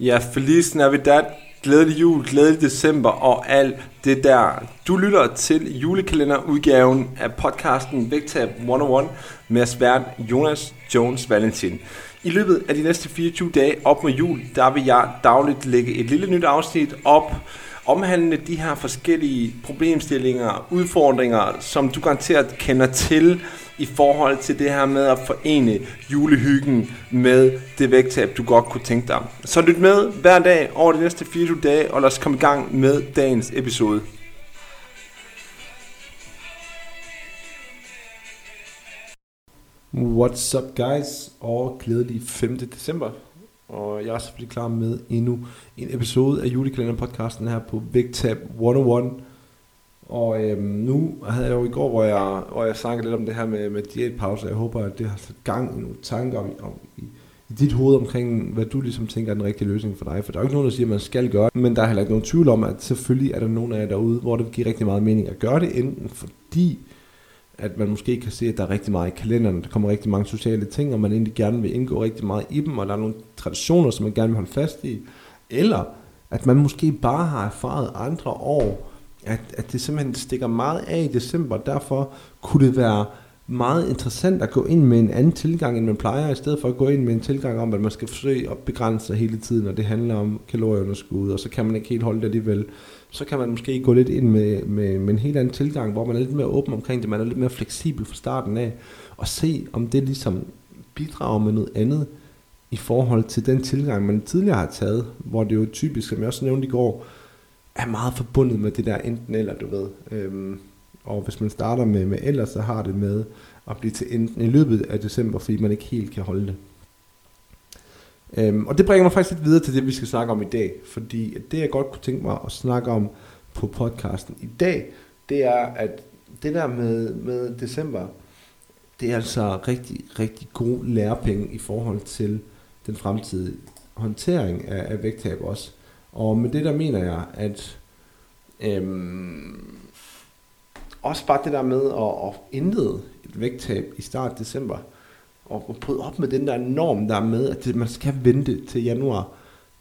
Ja, Feliz Navidad, glædelig jul, glædelig december og alt det der. Du lytter til julekalenderudgaven af podcasten Vægtab 101 med svært Jonas Jones Valentin. I løbet af de næste 24 dage op mod jul, der vil jeg dagligt lægge et lille nyt afsnit op, omhandlende de her forskellige problemstillinger, udfordringer, som du garanteret kender til i forhold til det her med at forene julehyggen med det vægttab, du godt kunne tænke dig. Så lyt med hver dag over de næste 24 dage, og lad os komme i gang med dagens episode. What's up guys, og glædelig 5. december. Og jeg er selvfølgelig klar med endnu en episode af julekalenderpodcasten her på Vægtab 101. Og øhm, nu havde jeg jo i går, hvor jeg, hvor jeg snakkede lidt om det her med, med diætpause. Jeg håber, at det har sat gang i nogle tanker om, om i, i dit hoved omkring, hvad du ligesom tænker er den rigtige løsning for dig. For der er jo ikke nogen, der siger, at man skal gøre det. Men der er heller ikke nogen tvivl om, at selvfølgelig er der nogen af jer derude, hvor det giver rigtig meget mening at gøre det. Enten fordi, at man måske kan se, at der er rigtig meget i kalenderen, der kommer rigtig mange sociale ting, og man egentlig gerne vil indgå rigtig meget i dem, og der er nogle traditioner, som man gerne vil holde fast i. Eller at man måske bare har erfaret andre år, at, at det simpelthen stikker meget af i december, derfor kunne det være meget interessant at gå ind med en anden tilgang, end man plejer, i stedet for at gå ind med en tilgang om, at man skal forsøge at begrænse sig hele tiden, og det handler om kalorieunderskud, og så kan man ikke helt holde det alligevel. Så kan man måske gå lidt ind med, med, med en helt anden tilgang, hvor man er lidt mere åben omkring det, man er lidt mere fleksibel fra starten af, og se om det ligesom bidrager med noget andet i forhold til den tilgang, man tidligere har taget, hvor det jo typisk, som jeg også nævnte i går, er meget forbundet med det der enten eller, du ved. Øhm, og hvis man starter med, med eller, så har det med at blive til enten i løbet af december, fordi man ikke helt kan holde det. Øhm, og det bringer mig faktisk lidt videre til det, vi skal snakke om i dag. Fordi det, jeg godt kunne tænke mig at snakke om på podcasten i dag, det er, at det der med, med december, det er altså rigtig, rigtig god lærepenge i forhold til den fremtidige håndtering af, af vægttab også. Og med det der mener jeg, at øhm, også bare det der med at, at indlede et vægttab i start af december, og bryde op med den der norm, der er med, at det, man skal vente til januar,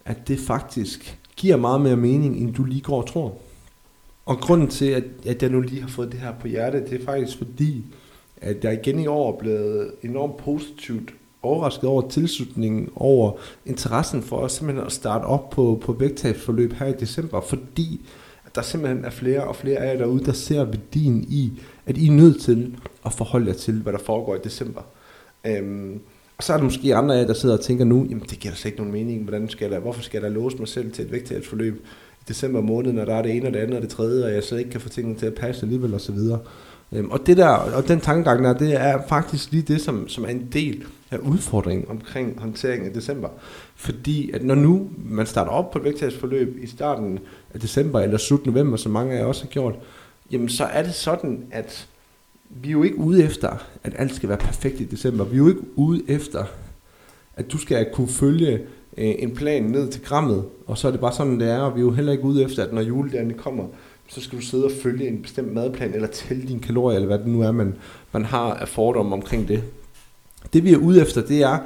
at det faktisk giver meget mere mening, end du lige går og tror. Og grunden til, at, at jeg nu lige har fået det her på hjertet, det er faktisk fordi, at jeg igen i år er blevet enormt positivt overrasket over tilslutningen, over interessen for os simpelthen at starte op på, på vægttabsforløb her i december, fordi at der simpelthen er flere og flere af jer derude, der ser værdien i, at I er nødt til at forholde jer til, hvad der foregår i december. Øhm, og så er der måske andre af jer, der sidder og tænker nu, jamen det giver da slet ikke nogen mening, hvordan skal jeg, hvorfor skal jeg da låse mig selv til et vægttabsforløb december måned, når der er det ene og det andet og det tredje, og jeg så ikke kan få tingene til at passe alligevel osv. Øhm, og, det der, og den tankegang der, det er faktisk lige det, som, som er en del af udfordringen omkring håndteringen i december. Fordi at når nu man starter op på et vægttabsforløb i starten af december eller slut november, som mange af jer også har gjort, jamen så er det sådan, at vi er jo ikke ude efter, at alt skal være perfekt i december. Vi er jo ikke ude efter, at du skal kunne følge øh, en plan ned til grammet, og så er det bare sådan, det er, og vi er jo heller ikke ude efter, at når juledagene kommer, så skal du sidde og følge en bestemt madplan, eller tælle dine kalorier, eller hvad det nu er, man, man har af fordomme omkring det. Det vi er ude efter, det er,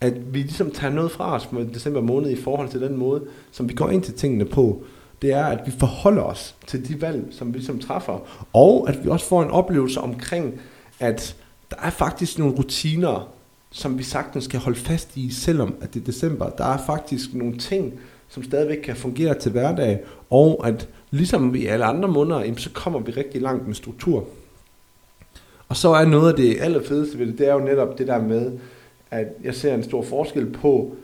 at vi ligesom tager noget fra os med december måned i forhold til den måde, som vi går ind til tingene på. Det er, at vi forholder os til de valg, som vi ligesom træffer, og at vi også får en oplevelse omkring, at der er faktisk nogle rutiner, som vi sagtens skal holde fast i, selvom at det er december. Der er faktisk nogle ting, som stadigvæk kan fungere til hverdag, og at ligesom i alle andre måneder, så kommer vi rigtig langt med struktur. Og så er noget af det allerfedeste ved det, det er jo netop det der med, at jeg ser en stor forskel på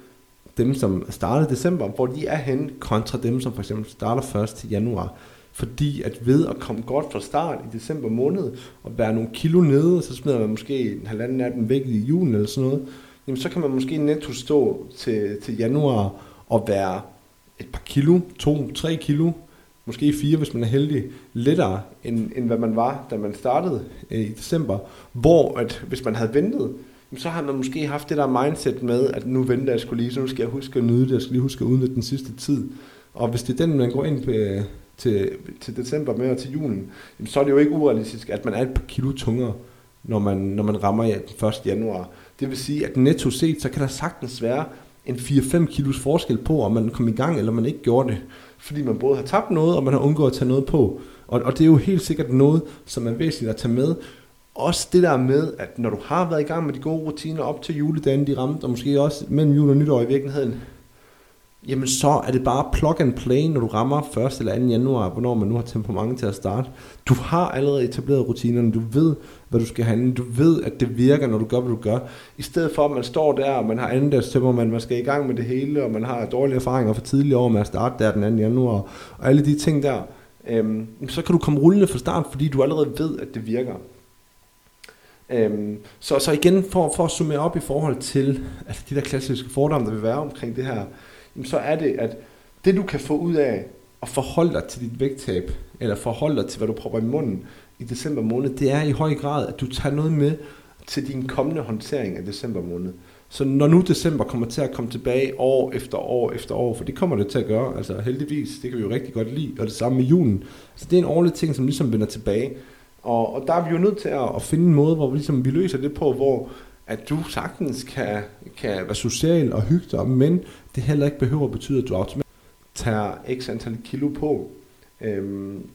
dem, som starter i december, hvor de er hen, kontra dem, som for eksempel starter først januar. Fordi at ved at komme godt fra start i december måned, og være nogle kilo nede, så smider man måske en halvanden af dem væk i julen eller sådan noget, jamen så kan man måske netto stå til, til januar og være et par kilo, to, tre kilo, måske fire, hvis man er heldig, lettere, end, end hvad man var, da man startede øh, i december. Hvor at hvis man havde ventet, så har man måske haft det der mindset med, at nu venter jeg skulle lige, så nu skal jeg huske at nyde det, jeg skal lige huske at udnytte den sidste tid. Og hvis det er den, man går ind på, øh, til, til december med og til julen, så er det jo ikke urealistisk, at man er et par kilo tungere, når man, når man rammer ja, den 1. januar. Det vil sige, at netto set, så kan der sagtens være en 4-5 kilos forskel på, om man kom i gang, eller man ikke gjorde det. Fordi man både har tabt noget, og man har undgået at tage noget på. Og, og det er jo helt sikkert noget, som er væsentligt at tage med. Også det der med, at når du har været i gang med de gode rutiner op til juledagen, de ramte, og måske også mellem jul og nytår i virkeligheden, jamen så er det bare plug and play, når du rammer 1. eller 2. januar, hvornår man nu har temperament til at starte. Du har allerede etableret rutinerne, du ved, hvad du skal handle, du ved, at det virker, når du gør, hvad du gør. I stedet for, at man står der, og man har anden temperament, man skal i gang med det hele, og man har dårlige erfaringer for tidligere år med at starte der den 2. januar, og alle de ting der, øhm, så kan du komme rullende fra start, fordi du allerede ved, at det virker. Øhm, så, så igen, for, for at summere op i forhold til altså de der klassiske fordomme, der vil være omkring det her, så er det, at det du kan få ud af at forholde dig til dit vægttab, eller forholde dig til, hvad du propper i munden i december måned, det er i høj grad, at du tager noget med til din kommende håndtering af december måned. Så når nu december kommer til at komme tilbage år efter år efter år, for det kommer det til at gøre, altså heldigvis, det kan vi jo rigtig godt lide, og det samme med julen. Så det er en årlig ting, som ligesom vender tilbage. Og, og der er vi jo nødt til at, at finde en måde, hvor vi, ligesom, vi løser det på, hvor at du sagtens kan, kan være social og hygge dig, men det heller ikke behøver at betyde, at du automatisk tager x antal kilo på. Øhm,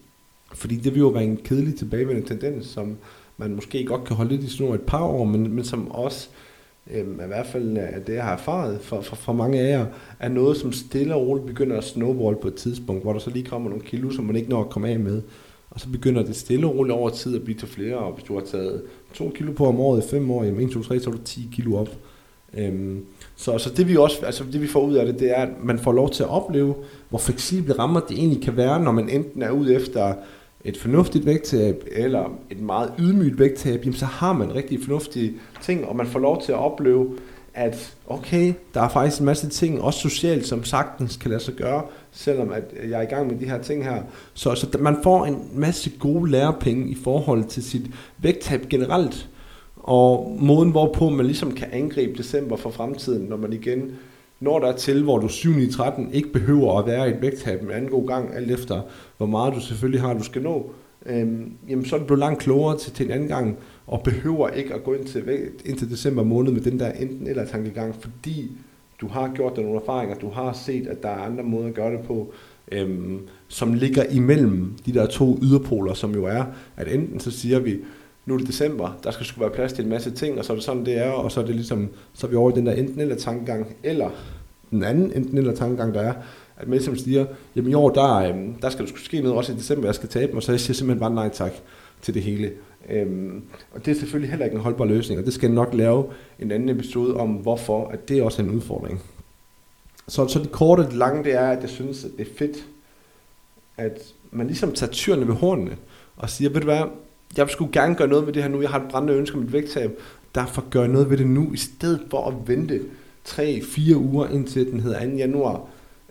fordi det vil jo være en kedelig tilbagevendende tendens, som man måske godt kan holde lidt i snor et par år, men, men som også, øhm, i hvert fald af det, jeg har erfaret for, for, for mange af jer, er noget, som stille og roligt begynder at snowball på et tidspunkt, hvor der så lige kommer nogle kilo, som man ikke når at komme af med. Og så begynder det stille og roligt over tid at blive til flere, og hvis du har taget 2 kilo på om året i 5 år, jamen 1, 2, 3, så er du 10 kilo op. Øhm, så, så det vi også, altså det vi får ud af det, det er, at man får lov til at opleve, hvor fleksible rammer det egentlig kan være, når man enten er ude efter et fornuftigt vægttab, eller et meget ydmygt vægttab, jamen så har man rigtig fornuftige ting, og man får lov til at opleve, at okay, der er faktisk en masse ting, også socialt, som sagtens kan lade sig gøre, selvom at jeg er i gang med de her ting her. Så, så man får en masse gode lærepenge i forhold til sit vægttab generelt, og måden hvorpå man ligesom kan angribe december for fremtiden, når man igen når der til, hvor du 7 i 13 ikke behøver at være i et vægttab en anden god gang, alt efter hvor meget du selvfølgelig har, du skal nå, øhm, jamen så er du blevet langt klogere til, til en anden gang, og behøver ikke at gå ind til, ind til december måned med den der enten eller tankegang, fordi du har gjort dig nogle erfaringer, du har set, at der er andre måder at gøre det på, øhm, som ligger imellem de der to yderpoler, som jo er, at enten så siger vi, nu er det december, der skal skulle være plads til en masse ting, og så er det sådan, det er, og så er det ligesom, så er vi over i den der enten eller tankegang, eller den anden enten eller tankegang, der er, at man ligesom siger, jamen i år, der, øh, der skal der ske noget også i december, jeg skal tabe mig, og så jeg siger simpelthen bare nej tak til det hele. Øhm, og det er selvfølgelig heller ikke en holdbar løsning, og det skal jeg nok lave en anden episode om, hvorfor at det er også en udfordring. Så, så det korte og det lange, det er, at jeg synes, at det er fedt, at man ligesom tager tyrene ved hornene, og siger, ved du hvad, jeg skulle gerne gøre noget ved det her nu, jeg har et brændende ønske om et vægttab, derfor gør jeg noget ved det nu, i stedet for at vente 3-4 uger indtil den hedder 2. januar.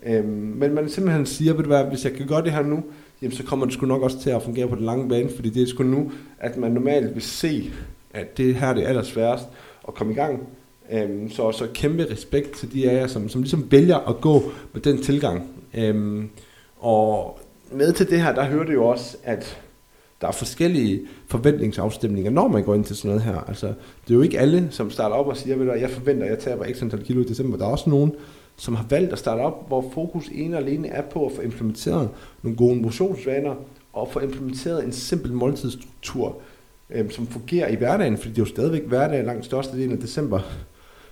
Øhm, men man simpelthen siger, ved du hvad, hvis jeg kan gøre det her nu, jamen så kommer det sgu nok også til at fungere på den lange bane, fordi det er sgu nu, at man normalt vil se, at det her det er allersværest at komme i gang. Øhm, så så kæmpe respekt til de af jer, som, som ligesom vælger at gå med den tilgang. Øhm, og med til det her, der hører det jo også, at der er forskellige forventningsafstemninger, når man går ind til sådan noget her. Altså, det er jo ikke alle, som starter op og siger, ved du, jeg forventer, at jeg taber x antal kilo i december. Der er også nogen, som har valgt at starte op, hvor fokus ene og alene er på at få implementeret nogle gode motionsvaner, og få implementeret en simpel måltidsstruktur, øh, som fungerer i hverdagen, fordi det er jo stadigvæk hverdag langt største del af december.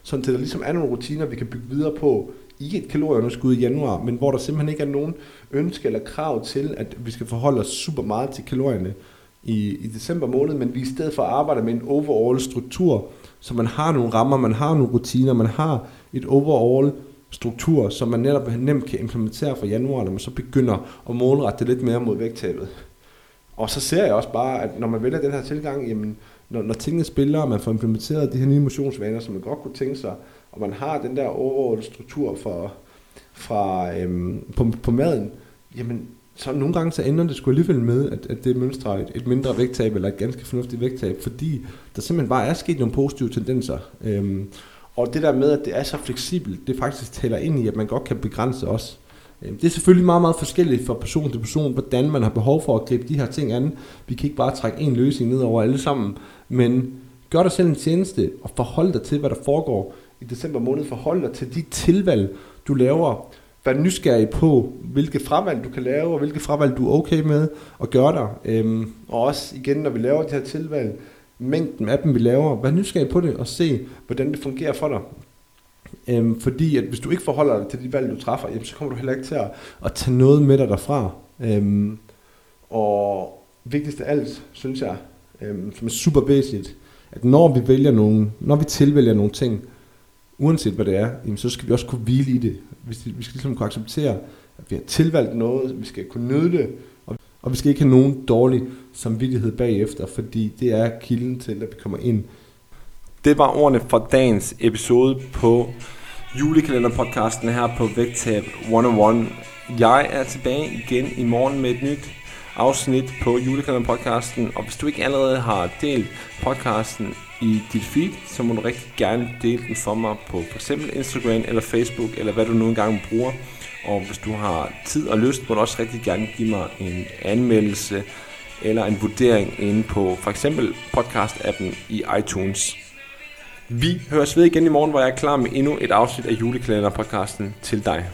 Sådan til der ligesom er nogle rutiner, vi kan bygge videre på i et kalorieunderskud i januar, men hvor der simpelthen ikke er nogen ønske eller krav til, at vi skal forholde os super meget til kalorierne i, i december måned, men vi i stedet for arbejder med en overall struktur, så man har nogle rammer, man har nogle rutiner, man har et overall struktur, som man netop nemt kan implementere fra januar, når man så begynder at målrette det lidt mere mod vægttabet. Og så ser jeg også bare, at når man vælger den her tilgang, jamen, når, når tingene spiller, og man får implementeret de her nye motionsvaner, som man godt kunne tænke sig, og man har den der overordnede struktur for, fra, øhm, på, på maden, jamen, så nogle gange så ender det sgu alligevel med, at, at det mønstrer et, et mindre vægttab, eller et ganske fornuftigt vægttab, fordi der simpelthen bare er sket nogle positive tendenser. Øhm, og det der med, at det er så fleksibelt, det faktisk tæller ind i, at man godt kan begrænse os. Øhm, det er selvfølgelig meget, meget forskelligt fra person til person, hvordan man har behov for at gribe de her ting an. Vi kan ikke bare trække en løsning ned over alle sammen, men gør dig selv en tjeneste og forhold dig til, hvad der foregår i december måned Forhold dig til de tilvalg, du laver. Vær nysgerrig på, hvilke fravalg du kan lave, og hvilke fravalg du er okay med at gøre dig. Øhm, og også igen, når vi laver de her tilvalg, mængden af dem, vi laver, vær nysgerrig på det og se, hvordan det fungerer for dig. Øhm, fordi at hvis du ikke forholder dig til de valg, du træffer, jamen, så kommer du heller ikke til at, at tage noget med dig derfra. Øhm, og vigtigst af alt, synes jeg, øhm, som er super væsentligt, at når vi vælger nogle, når vi tilvælger nogle ting, uanset hvad det er, jamen, så skal vi også kunne hvile i det. Vi skal, vi skal ligesom kunne acceptere, at vi har tilvalgt noget, vi skal kunne nyde det, og vi skal ikke have nogen dårlig samvittighed bagefter, fordi det er kilden til, at vi kommer ind. Det var ordene fra dagens episode på julekalenderpodcasten her på Vægtab 101. Jeg er tilbage igen i morgen med et nyt afsnit på julekalenderpodcasten, og hvis du ikke allerede har delt podcasten i dit feed, så må du rigtig gerne dele den for mig på f.eks. Instagram eller Facebook, eller hvad du nu engang bruger. Og hvis du har tid og lyst, må du også rigtig gerne give mig en anmeldelse eller en vurdering inde på for eksempel podcast-appen i iTunes. Vi høres ved igen i morgen, hvor jeg er klar med endnu et afsnit af julekalenderpodcasten til dig.